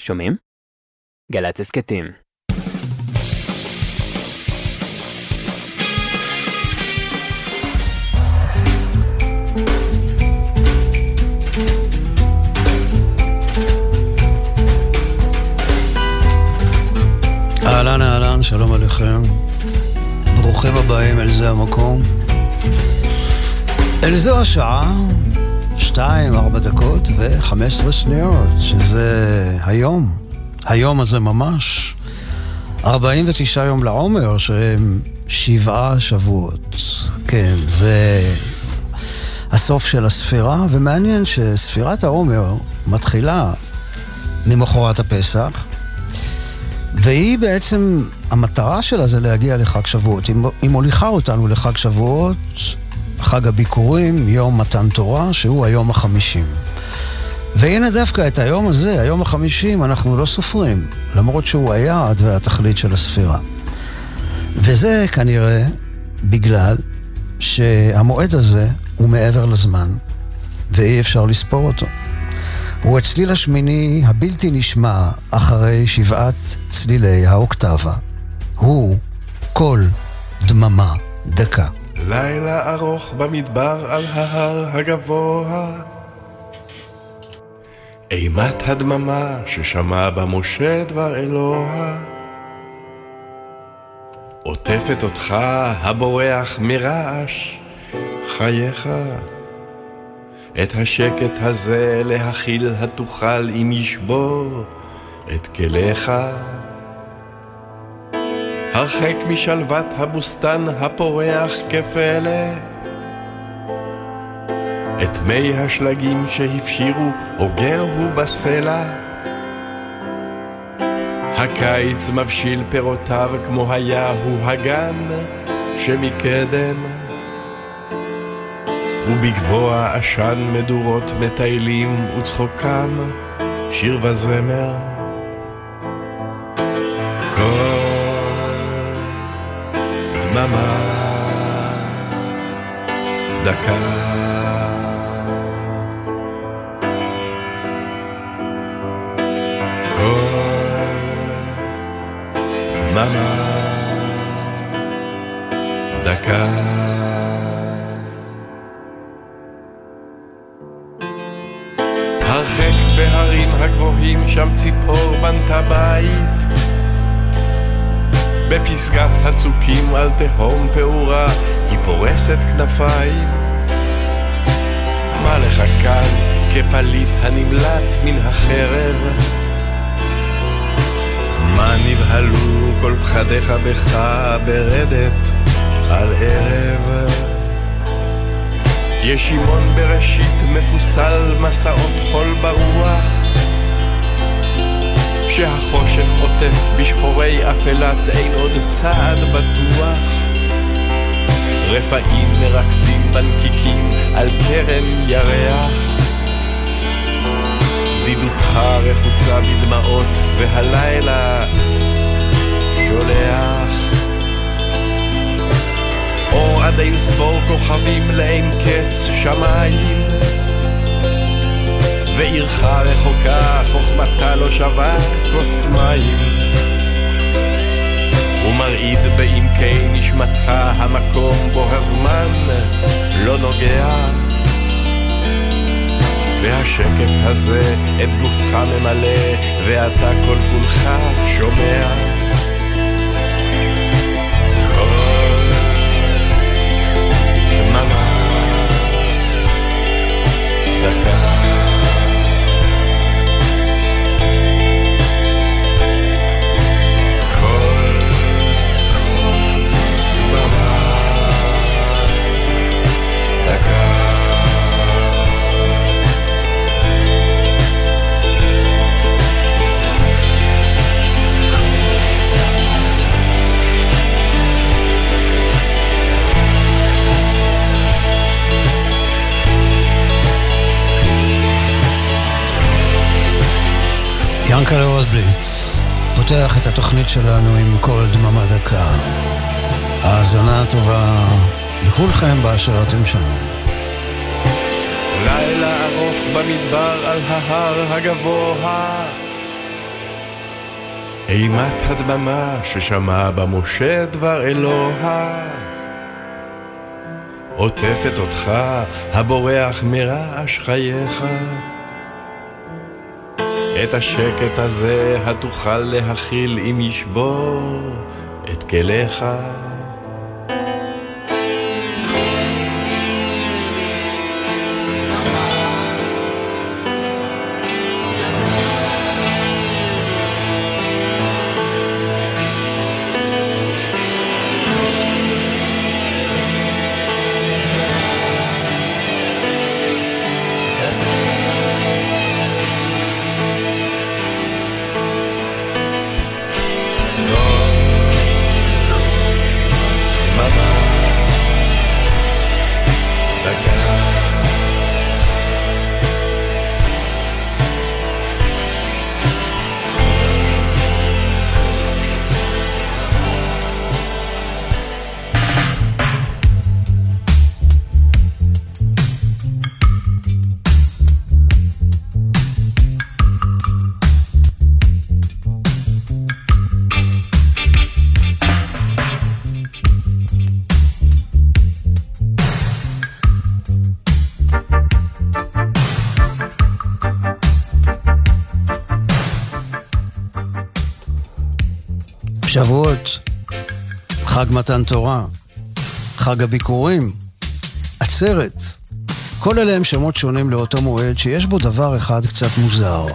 שומעים? גל"צ הסכתים. אהלן אהלן, שלום עליכם. ברוכים הבאים אל זה המקום. אל זו השעה, שתיים, ארבע דקות וחמש עשרה שניות, שזה היום, היום הזה ממש. 49 יום לעומר, שהם שבעה שבועות. כן, זה הסוף של הספירה, ומעניין שספירת העומר מתחילה ממחרת הפסח, והיא בעצם, המטרה שלה זה להגיע לחג שבועות. היא, מוליכה אותנו לחג שבועות, חג הביקורים, יום מתן תורה, שהוא היום החמישים. והנה דווקא את היום הזה, היום החמישים, אנחנו לא סופרים, למרות שהוא היעד והתכלית של הספירה. וזה כנראה בגלל שהמועד הזה הוא מעבר לזמן, ואי אפשר לספור אותו. הוא הצליל השמיני הבלתי נשמע אחרי שבעת צלילי האוקטבה. הוא קול דממה דקה. לילה ארוך במדבר על ההר הגבוה. אימת הדממה ששמע בה משה דבר אלוה. עוטפת אותך הבורח מרעש חייך. את השקט הזה להכיל התוכל אם ישבור את כליך. הרחק משלוות הבוסתן הפורח כפלא. את מי השלגים שהפשירו אוגר הוא בסלע. הקיץ מבשיל פירותיו כמו היה הוא הגן שמקדם. ובגבוה עשן מדורות מטיילים וצחוקם שיר וזמר. קול דממה. דקה. דממה. דקה. הרחק בהרים הגבוהים שם ציפור בנתה בית בפסגת הצוקים על תהום פעורה היא פורסת כנפיים. מה לך כאן כפליט הנמלט מן החרב? מה נבהלו כל פחדיך בך ברדת על ערב? ישימון בראשית מפוסל מסעות חול ברוח שהחושך עוטף בשחורי אפלת אין עוד צעד בטוח. רפאים מרקדים בנקיקים על קרן ירח. בדידותך רחוצה בדמעות והלילה שולח. אור עד אין ספור כוכבים לאין קץ שמיים ועירך רחוקה חוכמתה לא שווה כוס מים. ומרעיד בעמקי נשמתך המקום בו הזמן לא נוגע. והשקט הזה את גופך ממלא ואתה כל כולך שומע ינקלה רוזבליץ פותח את התוכנית שלנו עם קול דממה דקה. האזנה טובה לכולכם באשר אתם שם. לילה ארוך במדבר על ההר הגבוה אימת הדממה ששמע במשה דבר אלוה. עוטפת אותך הבורח מרעש חייך. את השקט הזה התוכל להכיל אם ישבור את כליך. מתן תורה, חג הביקורים, עצרת. כל אלה הם שמות שונים לאותו מועד שיש בו דבר אחד קצת מוזר.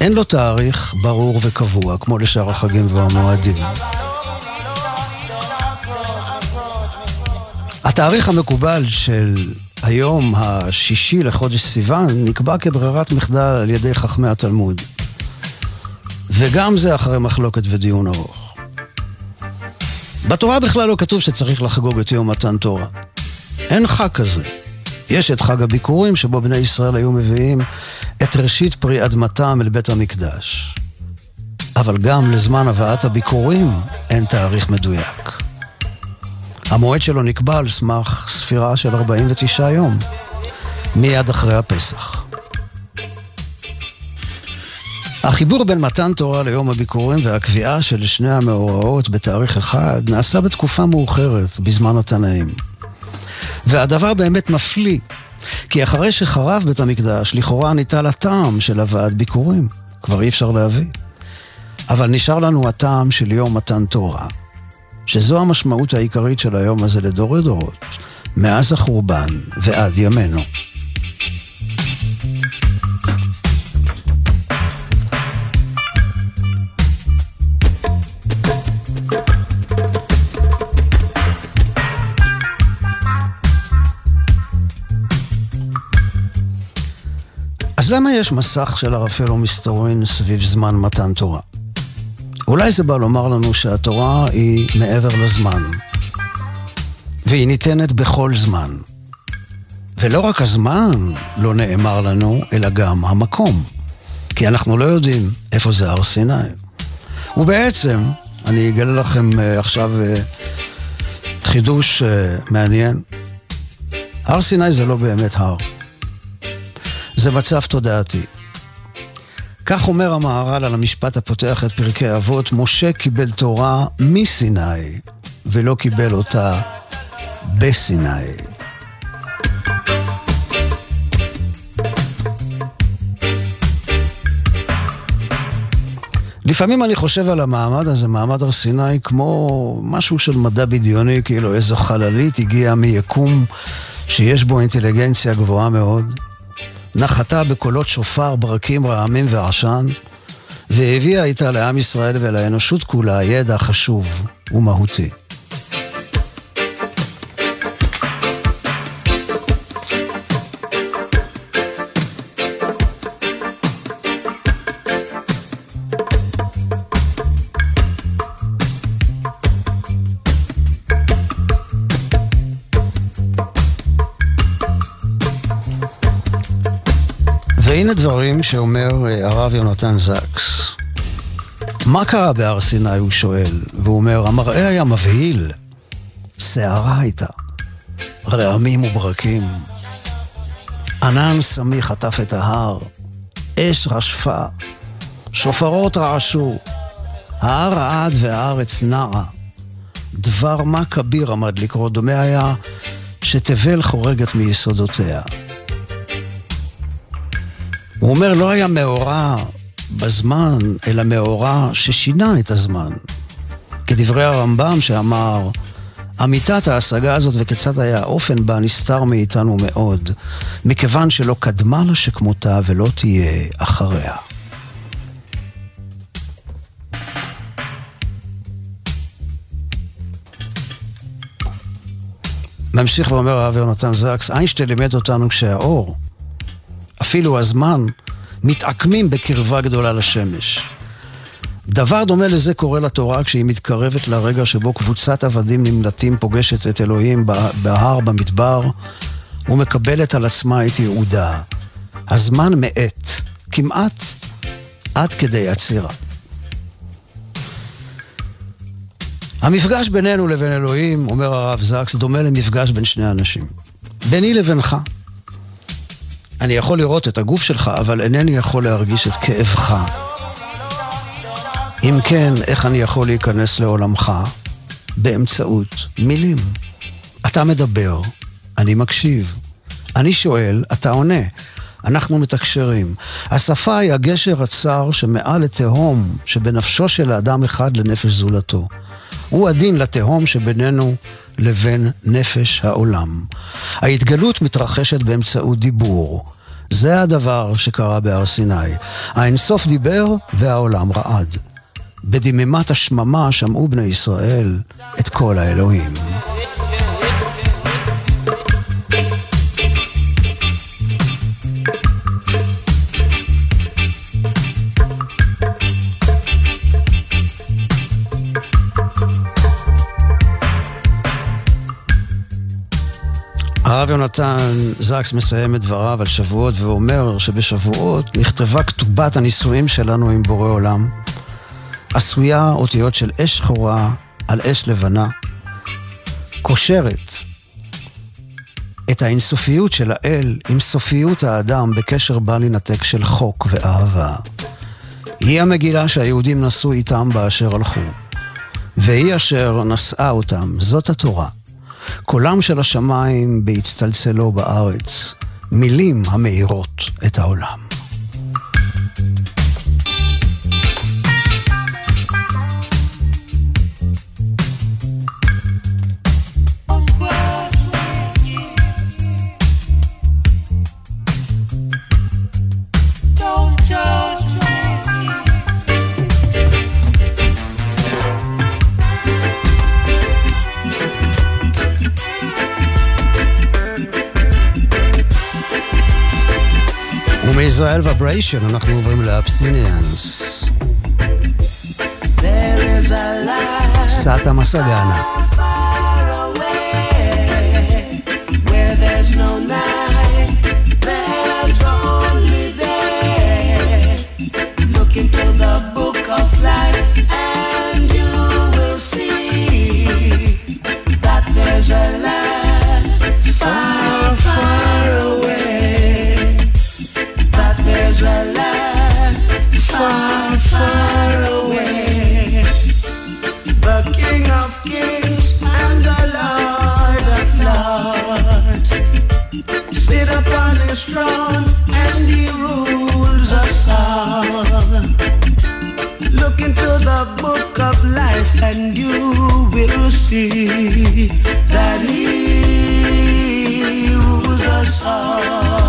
אין לו תאריך ברור וקבוע, כמו לשאר החגים והמועדים. התאריך המקובל של היום השישי לחודש סיוון נקבע כברירת מחדל על ידי חכמי התלמוד. וגם זה אחרי מחלוקת ודיון ארוך. בתורה בכלל לא כתוב שצריך לחגוג את יום מתן תורה. אין חג כזה. יש את חג הביקורים שבו בני ישראל היו מביאים את ראשית פרי אדמתם אל בית המקדש. אבל גם לזמן הבאת הביקורים אין תאריך מדויק. המועד שלו נקבע על סמך ספירה של 49 יום, מיד אחרי הפסח. החיבור בין מתן תורה ליום הביקורים והקביעה של שני המאורעות בתאריך אחד נעשה בתקופה מאוחרת, בזמן התנאים. והדבר באמת מפליא, כי אחרי שחרב בית המקדש, לכאורה ניטל הטעם של הבאת ביקורים. כבר אי אפשר להביא. אבל נשאר לנו הטעם של יום מתן תורה, שזו המשמעות העיקרית של היום הזה לדורי דורות, מאז החורבן ועד ימינו. אז למה יש מסך של ערפל ומסתורין סביב זמן מתן תורה? אולי זה בא לומר לנו שהתורה היא מעבר לזמן, והיא ניתנת בכל זמן. ולא רק הזמן לא נאמר לנו, אלא גם המקום. כי אנחנו לא יודעים איפה זה הר סיני. ובעצם, אני אגלה לכם אה, עכשיו אה, חידוש אה, מעניין. הר סיני זה לא באמת הר. זה מצב תודעתי. כך אומר המהר"ל על המשפט הפותח את פרקי אבות, משה קיבל תורה מסיני, ולא קיבל אותה בסיני. לפעמים אני חושב על המעמד הזה, מעמד הר סיני, כמו משהו של מדע בדיוני, כאילו איזו חללית הגיעה מיקום שיש בו אינטליגנציה גבוהה מאוד. נחתה בקולות שופר, ברקים, רעמים ועשן, והביאה איתה לעם ישראל ולאנושות כולה ידע חשוב ומהותי. והנה דברים שאומר אה, הרב יונתן זקס. מה קרה בהר סיני, הוא שואל, והוא אומר, המראה היה מבהיל. סערה הייתה, רעמים וברקים. ענן סמיך חטף את ההר, אש רשפה, שופרות רעשו, ההר רעד והארץ נעה. דבר מה כביר עמד לקרוא, דומה היה שתבל חורגת מיסודותיה. הוא אומר, לא היה מאורע בזמן, אלא מאורע ששינה את הזמן. כדברי הרמב"ם שאמר, אמיתת ההשגה הזאת וכיצד היה האופן בה נסתר מאיתנו מאוד, מכיוון שלא קדמה לה שכמותה ולא תהיה אחריה. ממשיך ואומר הרב יונתן זקס, איינשטיין לימד אותנו כשהאור, אפילו הזמן, מתעקמים בקרבה גדולה לשמש. דבר דומה לזה קורה לתורה כשהיא מתקרבת לרגע שבו קבוצת עבדים נמלטים פוגשת את אלוהים בהר במדבר ומקבלת על עצמה את ייעודה. הזמן מאט, כמעט עד כדי עצירה. המפגש בינינו לבין אלוהים, אומר הרב זקס, דומה למפגש בין שני אנשים. ביני לבינך. אני יכול לראות את הגוף שלך, אבל אינני יכול להרגיש את כאבך. אם כן, איך אני יכול להיכנס לעולמך? באמצעות מילים. אתה מדבר, אני מקשיב. אני שואל, אתה עונה. אנחנו מתקשרים. השפה היא הגשר הצר שמעל לתהום שבנפשו של האדם אחד לנפש זולתו. הוא הדין לתהום שבינינו לבין נפש העולם. ההתגלות מתרחשת באמצעות דיבור. זה הדבר שקרה בהר סיני. האינסוף דיבר והעולם רעד. בדממת השממה שמעו בני ישראל את כל האלוהים. הרב יונתן זקס מסיים את דבריו על שבועות ואומר שבשבועות נכתבה כתובת הנישואים שלנו עם בורא עולם. עשויה אותיות של אש שחורה על אש לבנה, קושרת את האינסופיות של האל עם סופיות האדם בקשר בל יינתק של חוק ואהבה. היא המגילה שהיהודים נשאו איתם באשר הלכו, והיא אשר נשאה אותם, זאת התורה. קולם של השמיים בהצטלצלו בארץ, מילים המאירות את העולם. מישראל ובריישן, אנחנו עוברים לאבסיניאנס. סאטה מסגנה. Throne and he rules us all. Look into the book of life and you will see that he rules us all.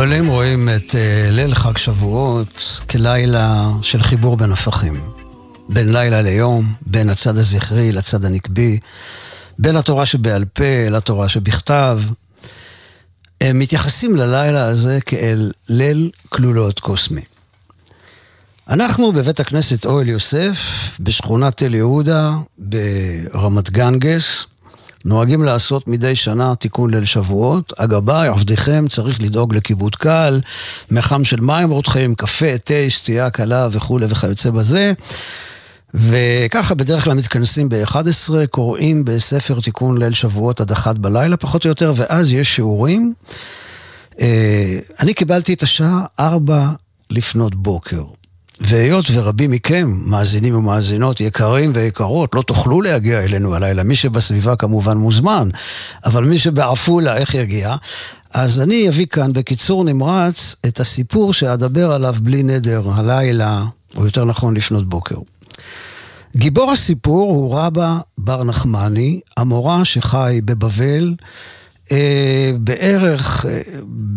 המקובלים רואים את uh, ליל חג שבועות כלילה של חיבור בין הפכים. בין לילה ליום, בין הצד הזכרי לצד הנקבי, בין התורה שבעל פה לתורה שבכתב. הם מתייחסים ללילה הזה כאל ליל כלולות קוסמי. אנחנו בבית הכנסת אוהל יוסף, בשכונת תל יהודה, ברמת גנגס, נוהגים לעשות מדי שנה תיקון ליל שבועות. הגבאי, עבדיכם, צריך לדאוג לכיבוד קל, מחם של מים רותחים, קפה, תה, שתייה קלה וכולי וכיוצא בזה. וככה בדרך כלל מתכנסים ב-11, קוראים בספר תיקון ליל שבועות עד אחת בלילה, פחות או יותר, ואז יש שיעורים. אה, אני קיבלתי את השעה ארבע לפנות בוקר. והיות ורבים מכם, מאזינים ומאזינות, יקרים ויקרות, לא תוכלו להגיע אלינו הלילה, מי שבסביבה כמובן מוזמן, אבל מי שבעפולה, איך יגיע? אז אני אביא כאן בקיצור נמרץ את הסיפור שאדבר עליו בלי נדר, הלילה, או יותר נכון לפנות בוקר. גיבור הסיפור הוא רבא בר נחמני, המורה שחי בבבל, אה, בערך אה,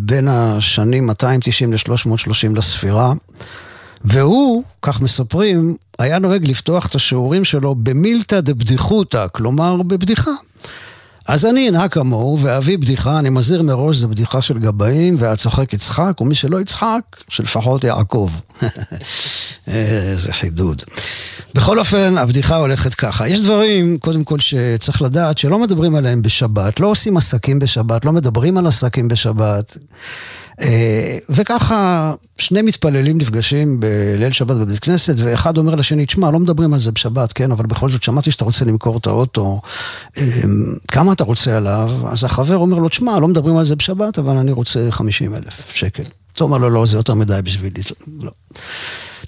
בין השנים 290 ל-330 לספירה. והוא, כך מספרים, היה נוהג לפתוח את השיעורים שלו במילתא דבדיחותא, כלומר בבדיחה. אז אני אנהג כמוהו ואביא בדיחה, אני מזהיר מראש, זו בדיחה של גבאים, והצוחק יצחק, ומי שלא יצחק, שלפחות יעקב. איזה חידוד. בכל אופן, הבדיחה הולכת ככה. יש דברים, קודם כל, שצריך לדעת, שלא מדברים עליהם בשבת, לא עושים עסקים בשבת, לא מדברים על עסקים בשבת. אה, וככה שני מתפללים נפגשים בליל שבת בבית כנסת, ואחד אומר לשני, תשמע, לא מדברים על זה בשבת, כן, אבל בכל זאת שמעתי שאתה רוצה למכור את האוטו, אה, כמה אתה רוצה עליו? אז החבר אומר לו, תשמע, לא מדברים על זה בשבת, אבל אני רוצה 50 אלף שקל. אתה אומר לו, לא, זה יותר מדי בשבילי, לא.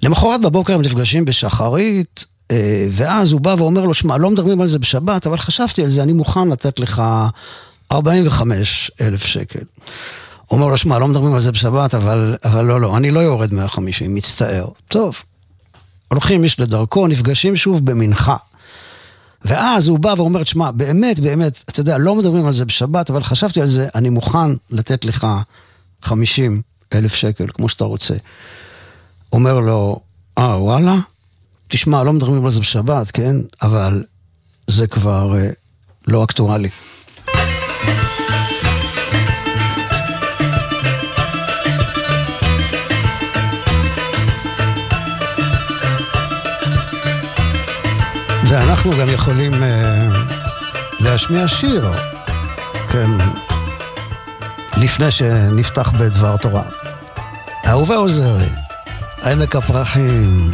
למחרת בבוקר הם נפגשים בשחרית, אה, ואז הוא בא ואומר לו, שמע, לא מדברים על זה בשבת, אבל חשבתי על זה, אני מוכן לתת לך 45 אלף שקל. אומר לו, שמע, לא מדברים על זה בשבת, אבל, אבל לא, לא, אני לא יורד 150, מצטער. טוב, הולכים איש לדרכו, נפגשים שוב במנחה. ואז הוא בא ואומר, שמע, באמת, באמת, אתה יודע, לא מדברים על זה בשבת, אבל חשבתי על זה, אני מוכן לתת לך 50 אלף שקל, כמו שאתה רוצה. אומר לו, אה, וואלה? תשמע, לא מדברים על זה בשבת, כן? אבל זה כבר אה, לא אקטואלי. ואנחנו גם יכולים uh, להשמיע שיר, כן, לפני שנפתח בדבר תורה. אהובה עוזרי, עמק הפרחים.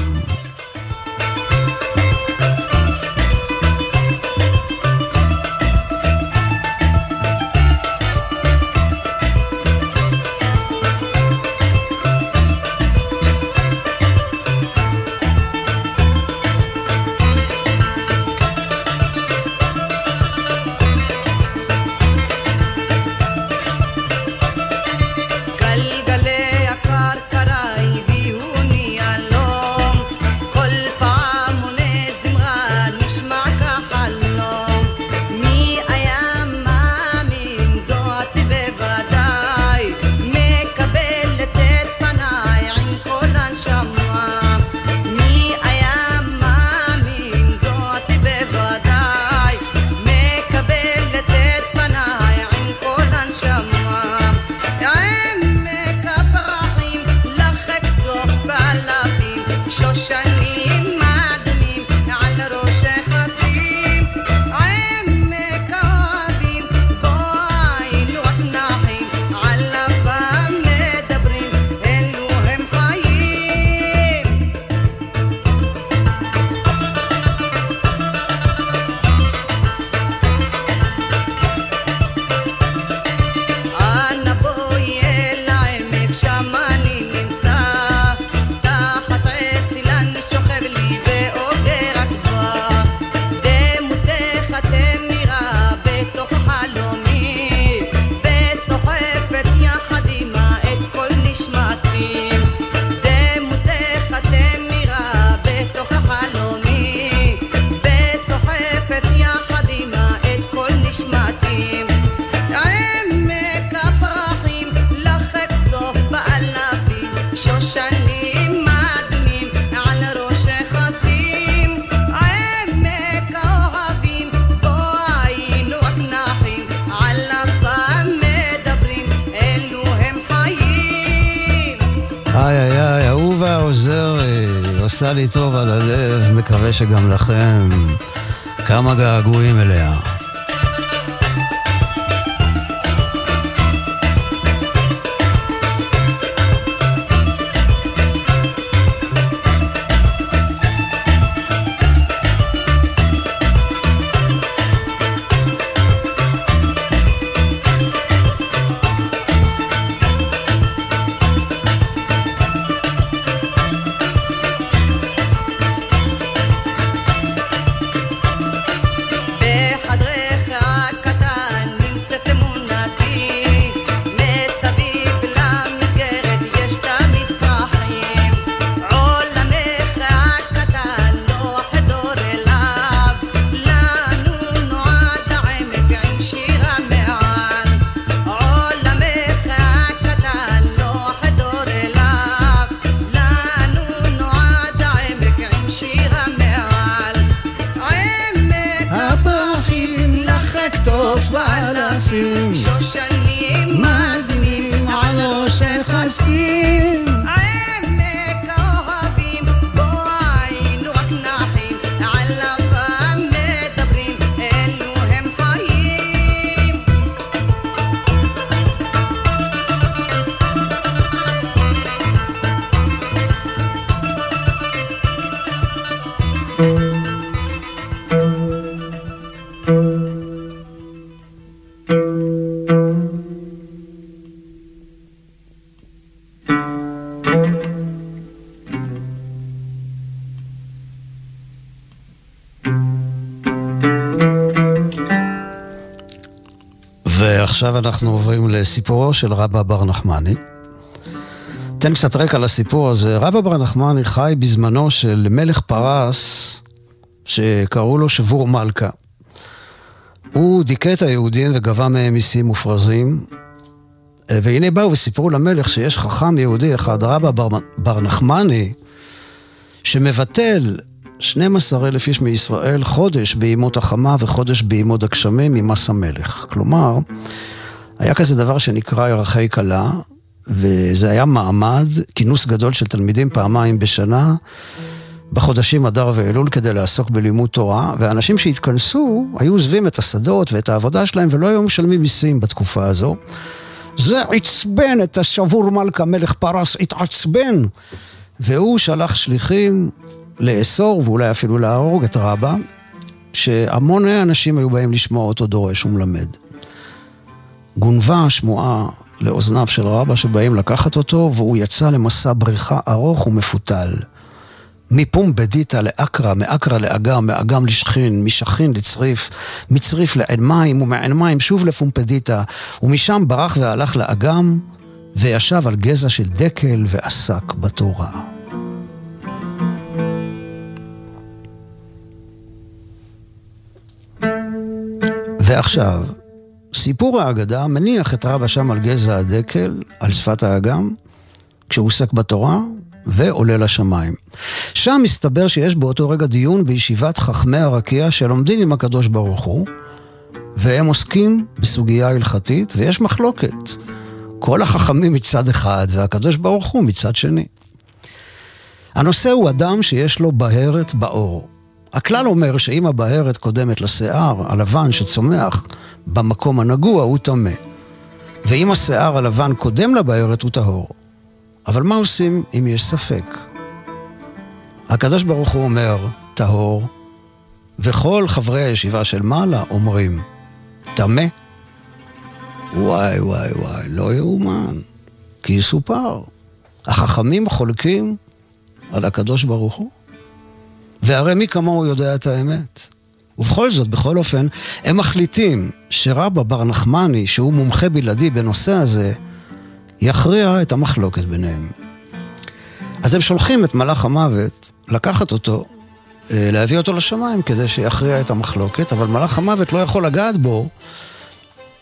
עשה לי טוב על הלב, מקווה שגם לכם. כמה געגועים אליה. ocean אנחנו עוברים לסיפורו של רבא בר נחמני. תן קצת רקע לסיפור הזה. רבא בר נחמני חי בזמנו של מלך פרס שקראו לו שבור מלכה. הוא דיכא את היהודים וגבה מהם מיסים מופרזים. והנה באו וסיפרו למלך שיש חכם יהודי אחד, רבא בר, בר נחמני, שמבטל 12 אלף איש מישראל חודש בימות החמה וחודש בימות הגשמים ממס המלך. כלומר, היה כזה דבר שנקרא ירחי כלה, וזה היה מעמד, כינוס גדול של תלמידים פעמיים בשנה, בחודשים אדר ואלול כדי לעסוק בלימוד תורה, ואנשים שהתכנסו היו עוזבים את השדות ואת העבודה שלהם ולא היו משלמים מיסים בתקופה הזו. זה עצבן את השבור מלכה מלך פרס, התעצבן. והוא שלח שליחים לאסור ואולי אפילו להרוג את רבא, שהמוני אנשים היו באים לשמוע אותו דורש ומלמד. גונבה השמועה לאוזניו של רבא שבאים לקחת אותו, והוא יצא למסע בריחה ארוך ומפותל. מפומבדיתא לאקרא, מאקרא לאגם, מאגם לשכין, משכין לצריף, מצריף לעין מים, ומעין מים שוב לפומפדיתא, ומשם ברח והלך לאגם, וישב על גזע של דקל ועסק בתורה. ועכשיו, סיפור האגדה מניח את רבא שם על גזע הדקל, על שפת האגם, כשהוא עוסק בתורה, ועולה לשמיים. שם מסתבר שיש באותו רגע דיון בישיבת חכמי הרקיע שלומדים עם הקדוש ברוך הוא, והם עוסקים בסוגיה הלכתית, ויש מחלוקת. כל החכמים מצד אחד, והקדוש ברוך הוא מצד שני. הנושא הוא אדם שיש לו בהרת בעור. הכלל אומר שאם הבהרת קודמת לשיער הלבן שצומח במקום הנגוע, הוא טמא. ואם השיער הלבן קודם לבהרת, הוא טהור. אבל מה עושים אם יש ספק? הקדוש ברוך הוא אומר, טהור, וכל חברי הישיבה של מעלה אומרים, טמא. וואי וואי וואי, לא יאומן, כי יסופר. החכמים חולקים על הקדוש ברוך הוא. והרי מי כמוהו יודע את האמת. ובכל זאת, בכל אופן, הם מחליטים שרבא בר נחמני, שהוא מומחה בלעדי בנושא הזה, יכריע את המחלוקת ביניהם. אז הם שולחים את מלאך המוות לקחת אותו, אה, להביא אותו לשמיים כדי שיכריע את המחלוקת, אבל מלאך המוות לא יכול לגעת בו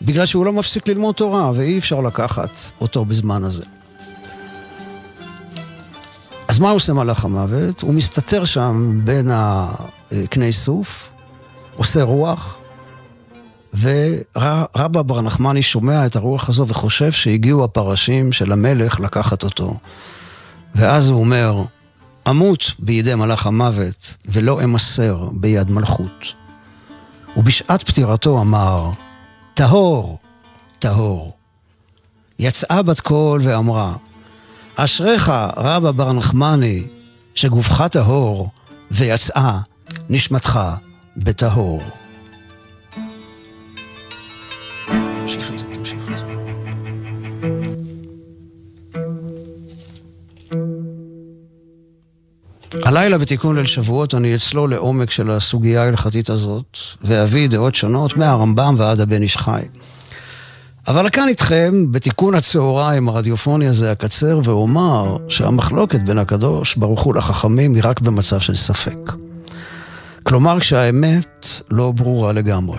בגלל שהוא לא מפסיק ללמוד תורה, ואי אפשר לקחת אותו בזמן הזה. אז מה עושה מלאך המוות? הוא מסתתר שם בין הקני סוף, עושה רוח, ורבא בר נחמני שומע את הרוח הזו וחושב שהגיעו הפרשים של המלך לקחת אותו. ואז הוא אומר, אמות בידי מלאך המוות, ולא אמסר ביד מלכות. ובשעת פטירתו אמר, טהור, טהור. יצאה בת קול ואמרה, אשריך רבא בר נחמני, שגופך טהור, ויצאה נשמתך בטהור. הלילה בתיקון ליל שבועות אני אצלול לעומק של הסוגיה ההלכתית הזאת, ואביא דעות שונות מהרמב"ם ועד הבן איש חי. אבל כאן איתכם, בתיקון הצהריים הרדיופוני הזה אקצר ואומר שהמחלוקת בין הקדוש ברוך הוא לחכמים היא רק במצב של ספק. כלומר כשהאמת לא ברורה לגמרי.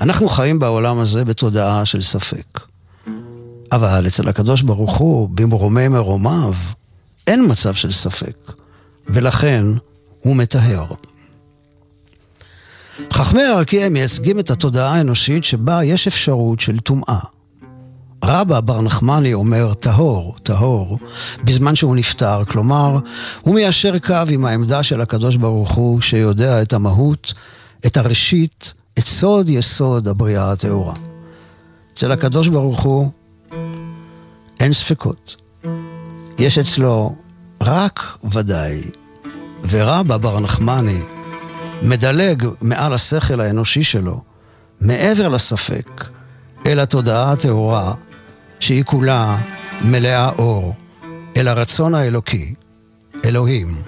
אנחנו חיים בעולם הזה בתודעה של ספק. אבל אצל הקדוש ברוך הוא, במרומי מרומיו, אין מצב של ספק, ולכן הוא מטהר. חכמי הרקיע מייצגים את התודעה האנושית שבה יש אפשרות של טומאה. רבא בר נחמני אומר טהור, טהור, בזמן שהוא נפטר, כלומר, הוא מיישר קו עם העמדה של הקדוש ברוך הוא, שיודע את המהות, את הראשית, את סוד יסוד הבריאה הטהורה. אצל הקדוש ברוך הוא אין ספקות. יש אצלו רק ודאי, ורבא בר נחמני מדלג מעל השכל האנושי שלו, מעבר לספק, אל התודעה הטהורה, שהיא כולה מלאה אור, אל הרצון האלוקי, אלוהים,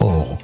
אור.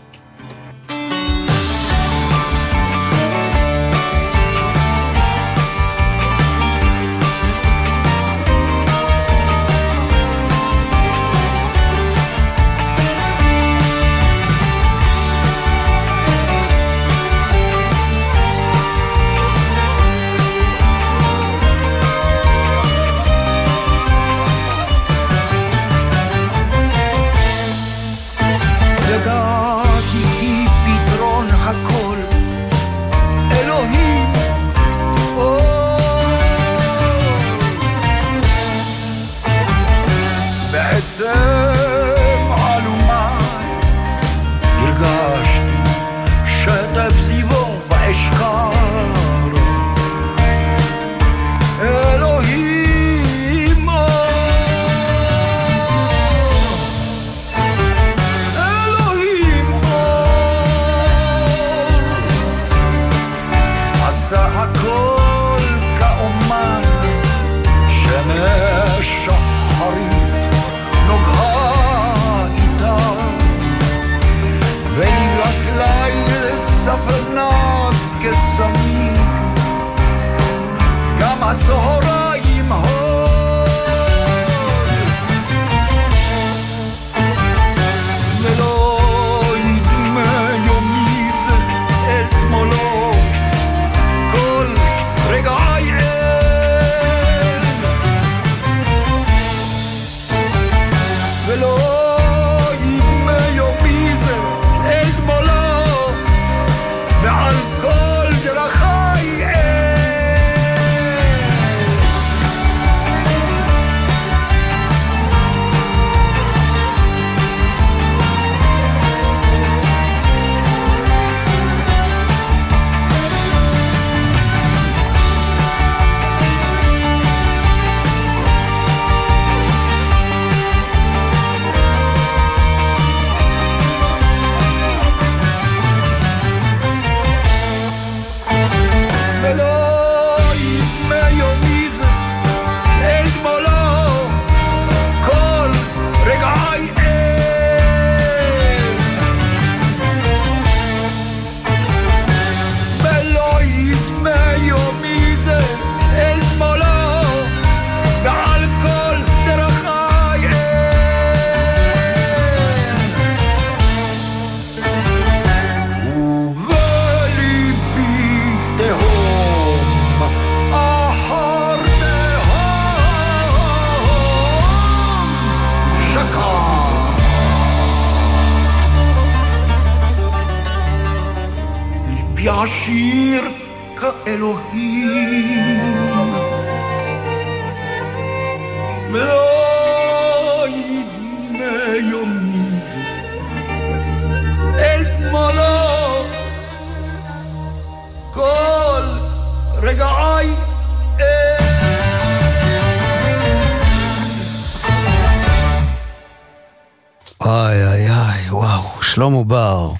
איי איי איי, וואו, שלמה בר.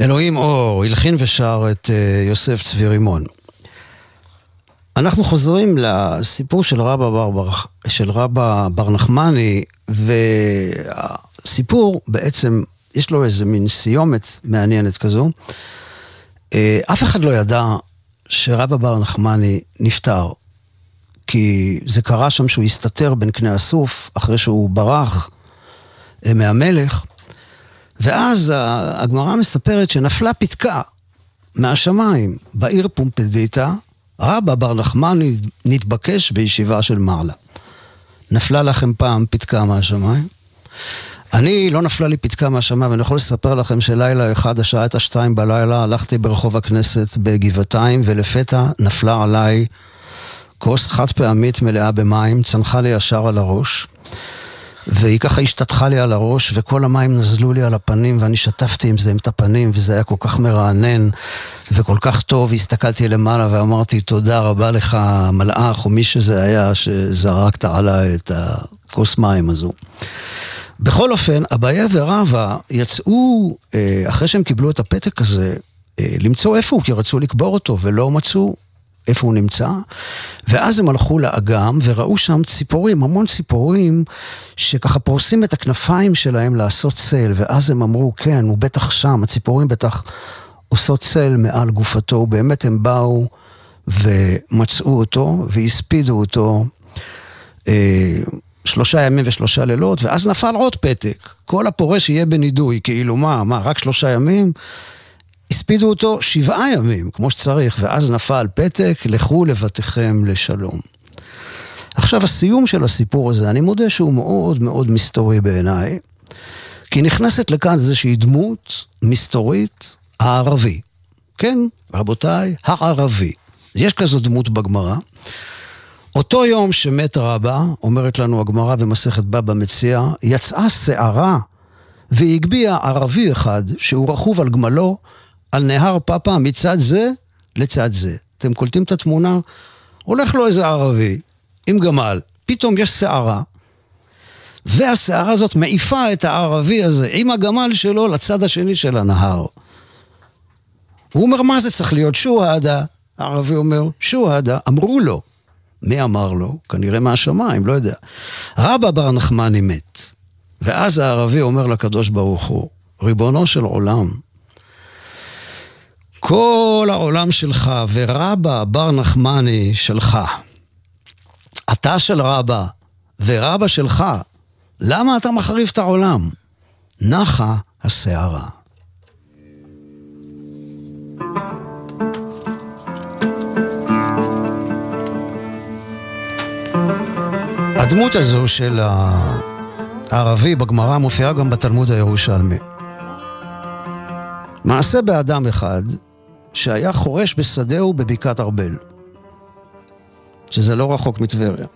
אלוהים אור, הלחין ושר את uh, יוסף צבי רימון. אנחנו חוזרים לסיפור של רבא בר, בר, של רבא בר נחמני, והסיפור בעצם, יש לו איזה מין סיומת מעניינת כזו. Uh, אף אחד לא ידע שרבא בר נחמני נפטר, כי זה קרה שם שהוא הסתתר בין קנה הסוף, אחרי שהוא ברח אה, מהמלך, ואז הגמרא מספרת שנפלה פתקה מהשמיים בעיר פומפדיטה, רבא בר נחמני נתבקש בישיבה של מעלה. נפלה לכם פעם פתקה מהשמיים? אני, לא נפלה לי פתקה מהשמיים, ואני יכול לספר לכם שלילה אחד, השעה הייתה שתיים בלילה, הלכתי ברחוב הכנסת בגבעתיים, ולפתע נפלה עליי כוס חד פעמית מלאה במים, צנחה לי ישר על הראש. והיא ככה השתטחה לי על הראש, וכל המים נזלו לי על הפנים, ואני שטפתי עם זה עם את הפנים, וזה היה כל כך מרענן וכל כך טוב. הסתכלתי למעלה ואמרתי, תודה רבה לך, מלאך, או מי שזה היה, שזרקת עליי את הכוס מים הזו. בכל אופן, אביה ורבא יצאו, אה, אחרי שהם קיבלו את הפתק הזה, אה, למצוא איפה הוא, כי רצו לקבור אותו, ולא מצאו איפה הוא נמצא, ואז הם הלכו לאגם וראו שם ציפורים, המון ציפורים, שככה פורסים את הכנפיים שלהם לעשות צל, ואז הם אמרו, כן, הוא בטח שם, הציפורים בטח עושות צל מעל גופתו, ובאמת הם באו ומצאו אותו, והספידו אותו. אה, שלושה ימים ושלושה לילות, ואז נפל עוד פתק. כל הפורש יהיה בנידוי, כאילו מה, מה, רק שלושה ימים? הספידו אותו שבעה ימים, כמו שצריך, ואז נפל פתק, לכו לבתיכם לשלום. עכשיו, הסיום של הסיפור הזה, אני מודה שהוא מאוד מאוד מסתורי בעיניי, כי נכנסת לכאן איזושהי דמות מסתורית, הערבי. כן, רבותיי, הערבי. יש כזו דמות בגמרא. אותו יום שמת רבא, אומרת לנו הגמרא במסכת בבא מציע, יצאה שערה והגביה ערבי אחד שהוא רכוב על גמלו על נהר פאפה מצד זה לצד זה. אתם קולטים את התמונה? הולך לו איזה ערבי עם גמל, פתאום יש שערה, והשערה הזאת מעיפה את הערבי הזה עם הגמל שלו לצד השני של הנהר. הוא אומר, מה זה צריך להיות? שוהדה. הערבי אומר, שוהדה. אמרו לו. מי אמר לו? כנראה מהשמיים, לא יודע. רבא בר נחמני מת. ואז הערבי אומר לקדוש ברוך הוא, ריבונו של עולם, כל העולם שלך ורבא בר נחמני שלך. אתה של רבא ורבא שלך, למה אתה מחריב את העולם? נחה הסערה. הדמות הזו של הערבי בגמרא מופיעה גם בתלמוד הירושלמי. מעשה באדם אחד שהיה חורש בשדהו בבקעת ארבל, שזה לא רחוק מטבריה.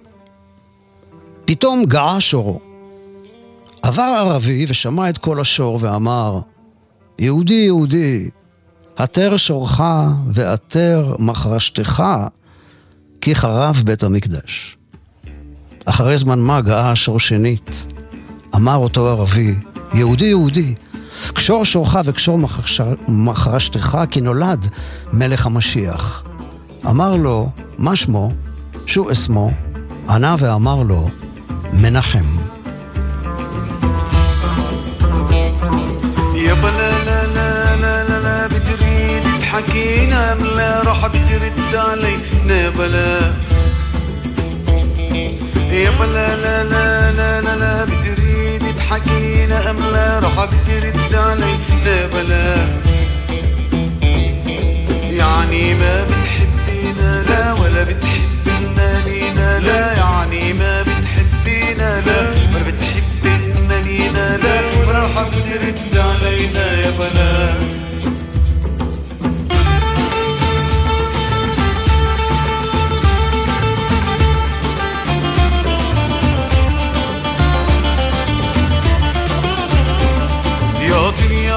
פתאום גאה שורו. עבר ערבי ושמע את קול השור ואמר, יהודי, יהודי, התר שורך ועתר מחרשתך, כי חרב בית המקדש. אחרי זמן מה גאה השור שנית. אמר אותו ערבי, יהודי, יהודי, קשור שורך וקשור מחרשתך, כי נולד מלך המשיח. אמר לו, מה שמו? שו אסמו? ענה ואמר לו, מנחם. يابا لا لا لا لا لا لا بتريد تحكينا لا راح بترد علينا بلا يابا لا لا لا لا لا لا تحكينا ام لا راح بترد علينا بلا يعني ما بتحبينا لا ولا بتحبنا لينا لا. يعني ما بتحبينا لا. ولا بتحبنا لينا لا. ولا راح بترد علينا يا بلا.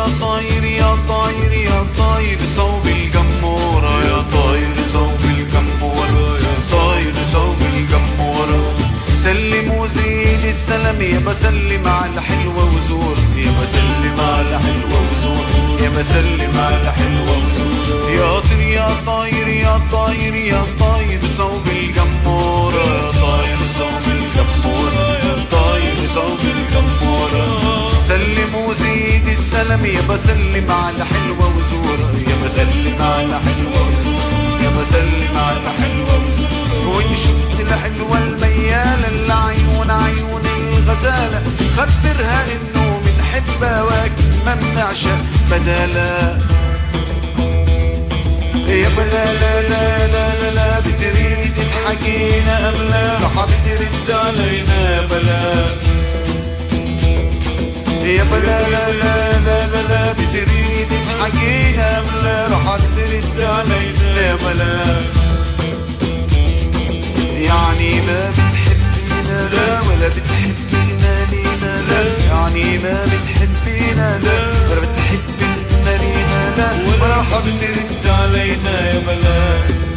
يا طاير يا طاير يا طاير صوب الجمورة يا طاير صوب الجمورة يا طاير صوب الجمورة سلم وزيد السلام يا بسلم على حلوة وزور يا بسلم على حلوة وزور يا بسلم على حلوة وزور يا طير يا طاير يا طاير يا طاير صوب الجمورة يا طاير صوب الجمورة يا طاير صوب الجمورة السلام يا بسلم على حلوة وزورة يا بسلم على حلوة وزورة يا بسلم على حلوة وزورة وإن شفت الحلوة الميالة اللي عيون عيون الغزالة. خبرها إنه بنحبها وأكل ما بنعشق بدالا يا بلا لا لا لا لا لا بتريدي تضحكينا أم لا؟ رح بترد علينا بلا. يا بلا لا لا لا لا؟ لا بتريد تحكينا أم لا رح ترد علينا يا بلا يعني ما بتحبينا لا؟ ولا بتحبينا لينا لا يعني ما بتحبينا لا؟ ولا بتحبينا لينا لا؟ ولا رح بترد علينا يا بلا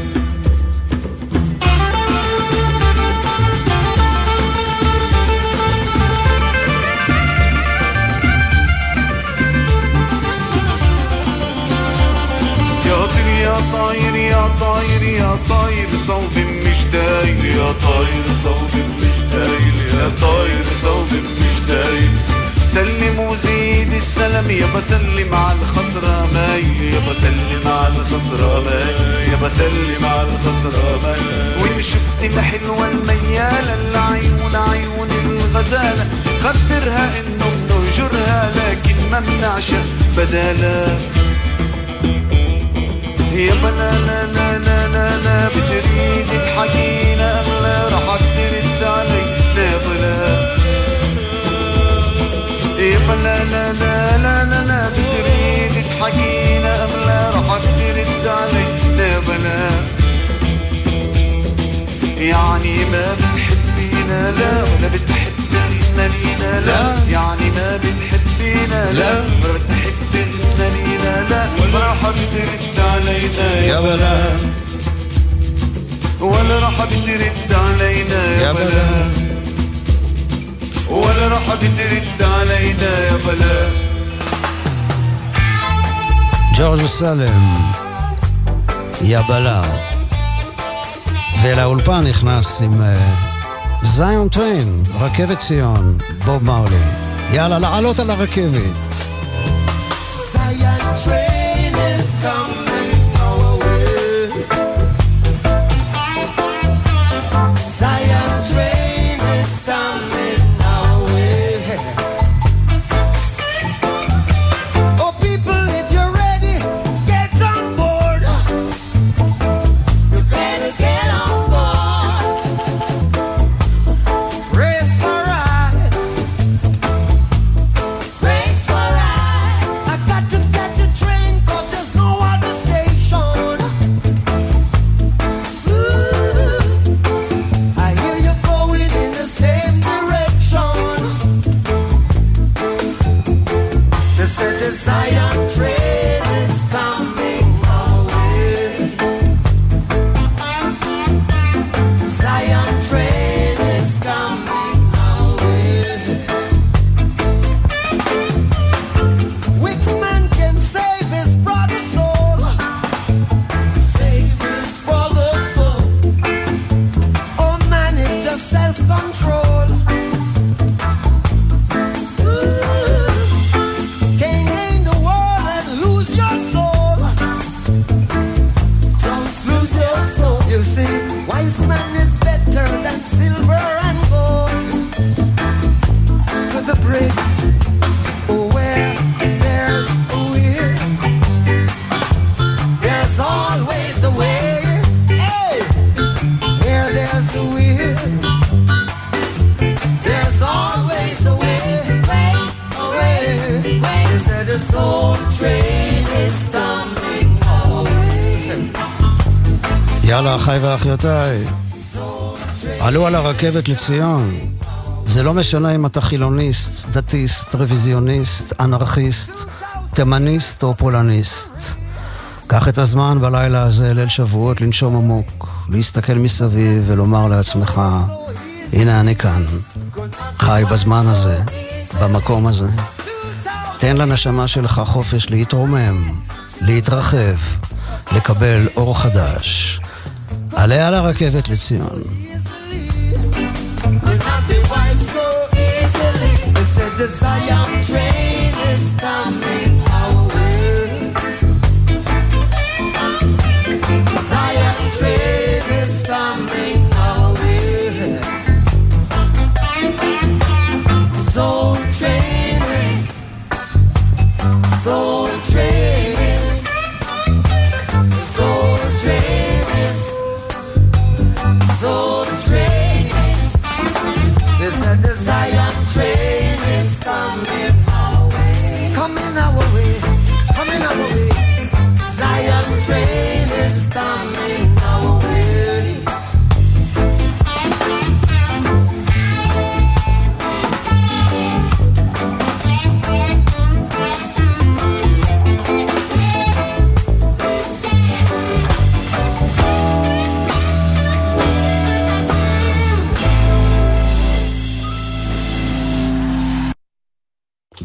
يا طاير يا طاير يا طاير صوب مش داير يا طاير صوب مش داير يا طاير صوب مش داير سلم وزيد السلام يا بسلم على الخسرة مايل. يا بسلم على الخسرة مايل. يا بسلم على الخسرة وإن شفت الحلوة الميالة اللي عيون عيون الغزالة خبرها إنه بنهجرها لكن ما بنعشق بدالا. يا بلا لا لا لا لا لا بتريد تحكينا أم لا رح ترد علينا بلا يا بلا. لا لا لا لا لا بتريد تحكينا أم لا رح ترد علينا بلا. يعني ما بتحبينا لا ولا بتحبينا لينا لا. يعني ما بتحبينا لا. ولا ولا حبيت علينا يا بلا ولا راح بترد علينا يا بلا ولا راح بترد علينا يا بلا جورج سالم يا בלה. ולאולפן נכנס עם זיון טריין, רכבת ציון, בוב מאולי. יאללה, לעלות על הרכבת. הרכבת לציון. זה לא משנה אם אתה חילוניסט, דתיסט, רוויזיוניסט, אנרכיסט, תימניסט או פולניסט. קח את הזמן בלילה הזה, ליל שבועות, לנשום עמוק, להסתכל מסביב ולומר לעצמך, הנה אני כאן, חי בזמן הזה, במקום הזה. תן לנשמה שלך חופש להתרומם, להתרחב, לקבל אור חדש. עלה על הרכבת לציון. desire.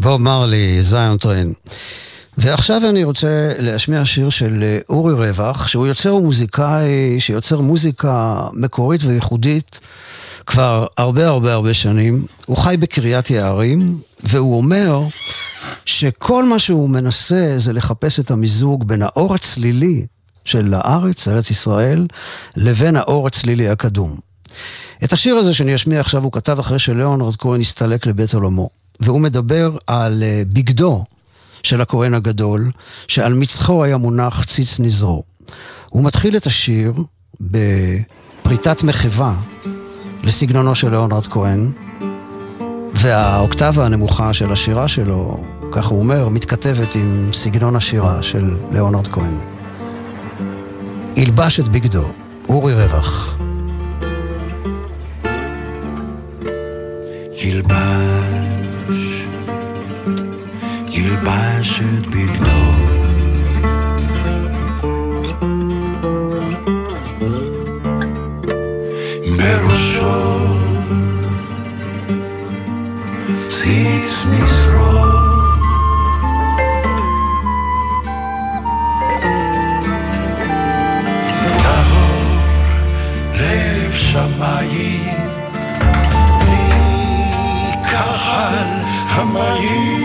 בוב מרלי, זיון טריין. ועכשיו אני רוצה להשמיע שיר של אה, אורי רווח, שהוא יוצר מוזיקאי שיוצר מוזיקה מקורית וייחודית כבר הרבה הרבה הרבה שנים. הוא חי בקריית יערים, והוא אומר שכל מה שהוא מנסה זה לחפש את המיזוג בין האור הצלילי של הארץ, ארץ ישראל, לבין האור הצלילי הקדום. את השיר הזה שאני אשמיע עכשיו הוא כתב אחרי שליאונרד כהן הסתלק לבית עולמו. והוא מדבר על אה, בגדו של הכהן הגדול, שעל מצחו היה מונח ציץ נזרו. הוא מתחיל את השיר בפריטת מחווה לסגנונו של ליאונרד כהן, והאוקטבה הנמוכה של השירה שלו, כך הוא אומר, מתכתבת עם סגנון השירה של ליאונרד כהן. ילבש את בגדו, אורי רווח. ילבש, ילבש את בגדו. בראשו ציץ נשרוד שמיים מקהל המים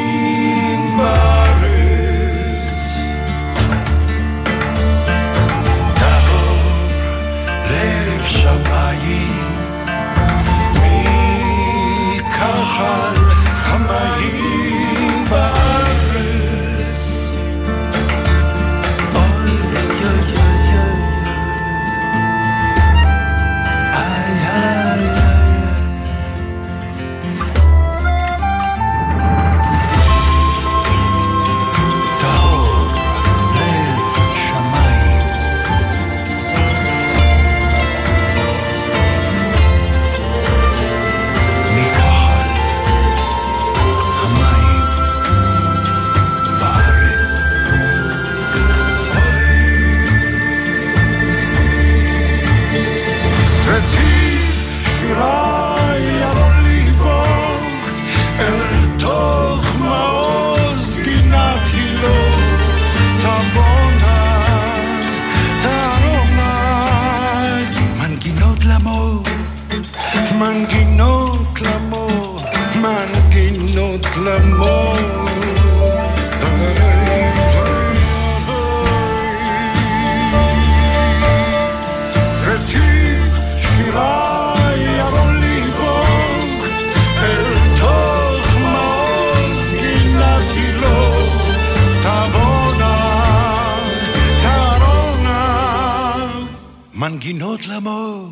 מנגינות למור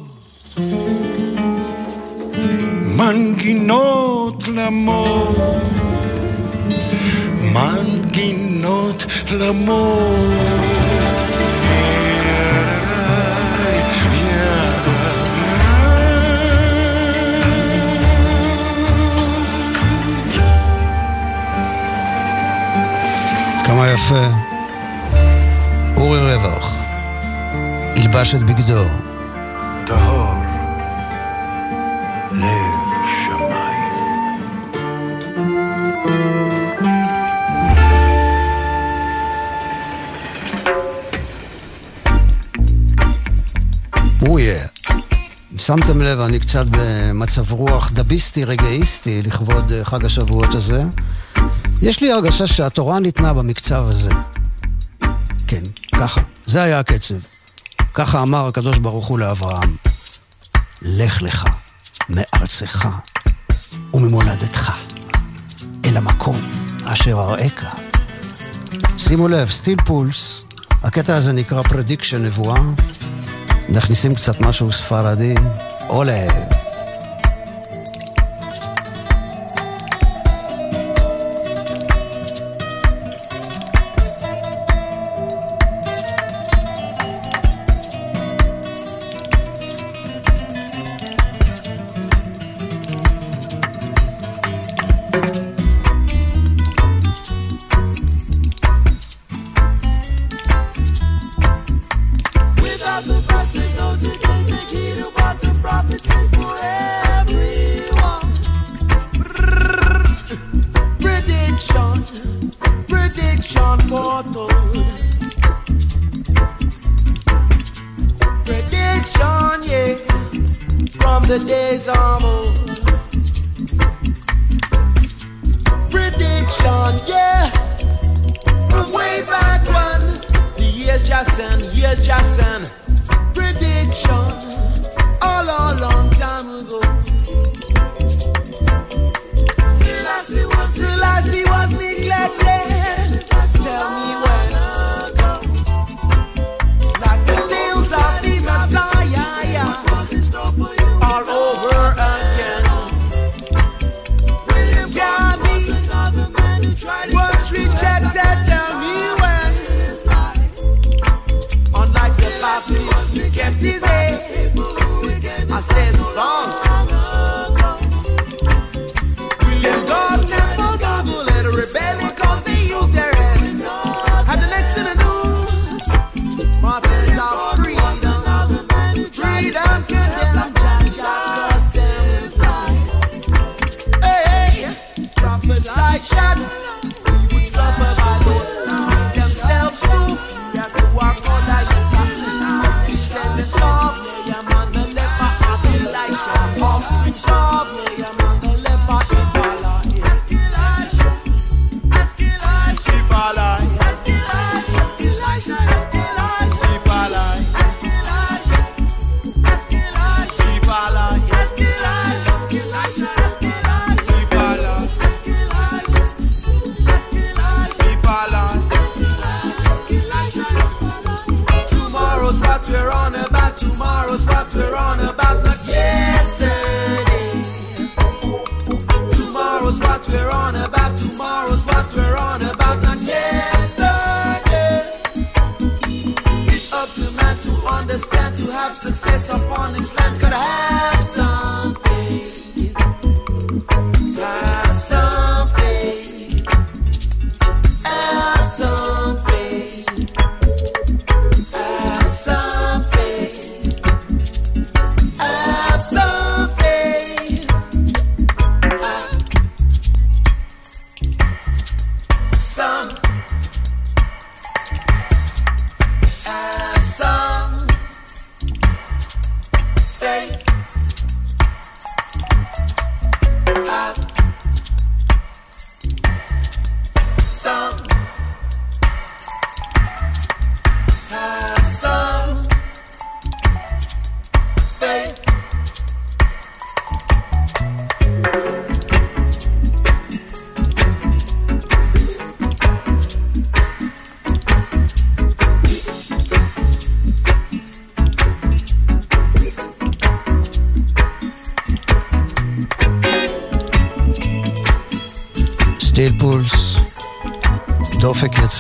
מנגינות למור מנגינות למור כמה יפה. ילבש את בגדו. טהור, לב שמיים. אויה, שמתם לב, אני קצת במצב רוח דביסטי רגעיסטי לכבוד אה, חג השבועות הזה. יש לי הרגשה שהתורה ניתנה במקצב הזה. כן, ככה. זה היה הקצב. ככה אמר הקדוש ברוך הוא לאברהם, לך לך מארצך וממולדתך אל המקום אשר אראך. שימו לב, סטיל פולס, הקטע הזה נקרא פרדיקשן נבואה, נכניסים קצת משהו ספרדי, עולה.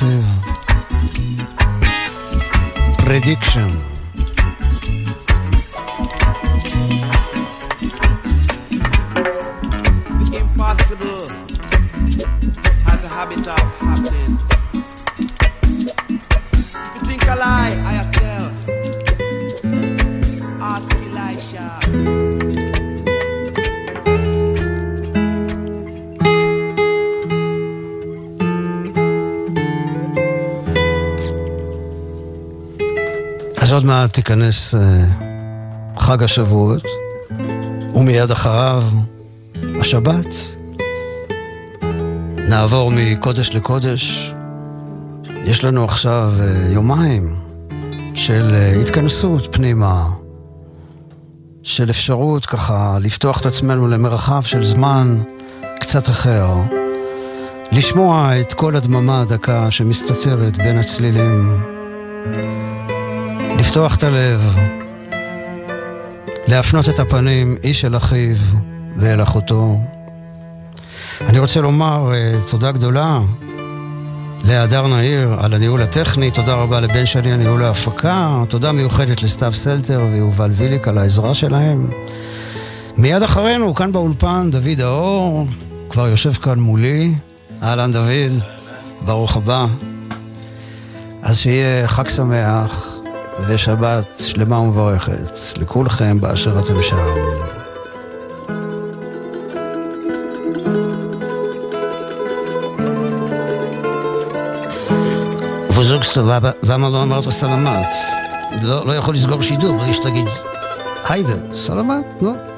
to prediction. תיכנס uh, חג השבועות, ומיד אחריו השבת. נעבור מקודש לקודש. יש לנו עכשיו uh, יומיים של uh, התכנסות פנימה, של אפשרות ככה לפתוח את עצמנו למרחב של זמן קצת אחר. לשמוע את כל הדממה הדקה שמסתצרת בין הצלילים. לפתוח את הלב, להפנות את הפנים איש אל אחיו ואל אחותו. אני רוצה לומר uh, תודה גדולה להדר נהיר על הניהול הטכני, תודה רבה לבן שלי הניהול ההפקה, תודה מיוחדת לסתיו סלטר ויובל ויליק על העזרה שלהם. מיד אחרינו, כאן באולפן, דוד האור, כבר יושב כאן מולי. אהלן דוד, ברוך הבא. אז שיהיה חג שמח ושבת שלמה ומברכת לכולכם באשר אתם שם. ובזוג סבבה, למה לא אמרת סלמת? לא, לא יכול לסגור שידור בלי שתגיד היידה, סלמת? לא.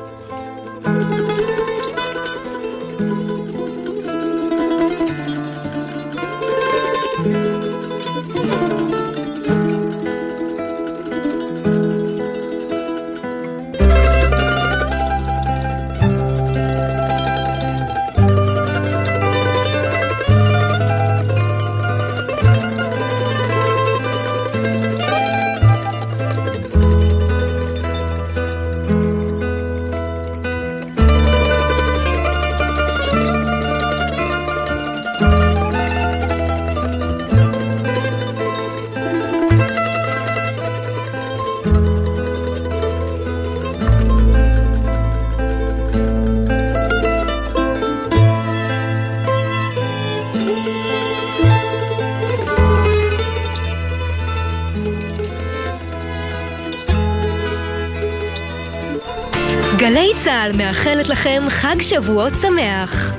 צה"ל מאחלת לכם חג שבועות שמח.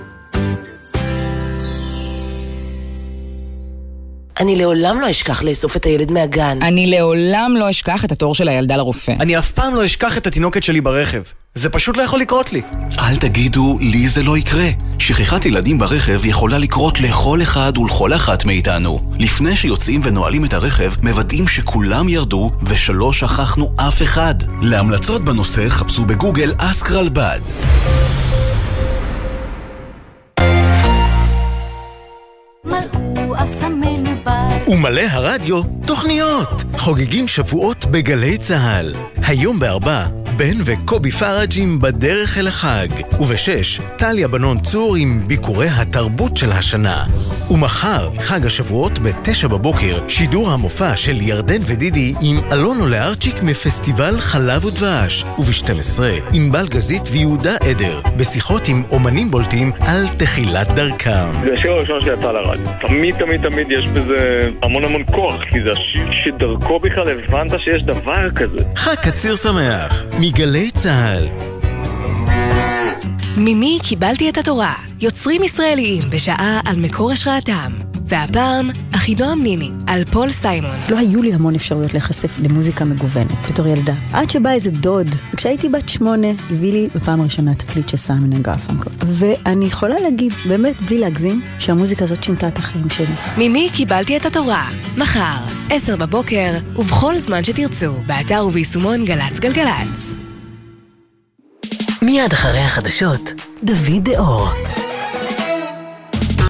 אני לעולם לא אשכח לאסוף את הילד מהגן. אני לעולם לא אשכח את התור של הילדה לרופא. אני אף פעם לא אשכח את התינוקת שלי ברכב. זה פשוט לא יכול לקרות לי. אל תגידו, לי זה לא יקרה. שכחת ילדים ברכב יכולה לקרות לכל אחד ולכל אחת מאיתנו. לפני שיוצאים ונועלים את הרכב, מוודאים שכולם ירדו ושלא שכחנו אף אחד. להמלצות בנושא חפשו בגוגל אסק רלב"ד. ומלא הרדיו, תוכניות. חוגגים שבועות בגלי צה"ל. היום בארבע, בן וקובי פראג'ים בדרך אל החג. ובשש, טליה בנון צור עם ביקורי התרבות של השנה. ומחר, חג השבועות בתשע בבוקר, שידור המופע של ירדן ודידי עם אלונו לארצ'יק מפסטיבל חלב ודבש. וב-12, עם בל גזית ויהודה עדר, בשיחות עם אומנים בולטים על תחילת דרכם. זה השיר הראשון שיצא לרדיו. תמיד תמיד תמיד יש בזה המון המון כוח, כי זה השיר שדרכו בכלל הבנת שיש דבר כזה. חג קציר שמח, מגלי צה"ל. ממי קיבלתי את התורה? יוצרים ישראליים בשעה על מקור השראתם. והפעם, אחינועם ניני, על פול סיימון. לא היו לי המון אפשרויות להיחשף למוזיקה מגוונת בתור ילדה. עד שבא איזה דוד, וכשהייתי בת שמונה, הביא לי בפעם הראשונה תקליט של Simon and Garfunkel. ואני יכולה להגיד, באמת, בלי להגזים, שהמוזיקה הזאת שינתה את החיים שלי. ממי קיבלתי את התורה? מחר, עשר בבוקר, ובכל זמן שתרצו, באתר וביישומון גל"צ גלגלצ. מיד אחרי החדשות, דוד דאור.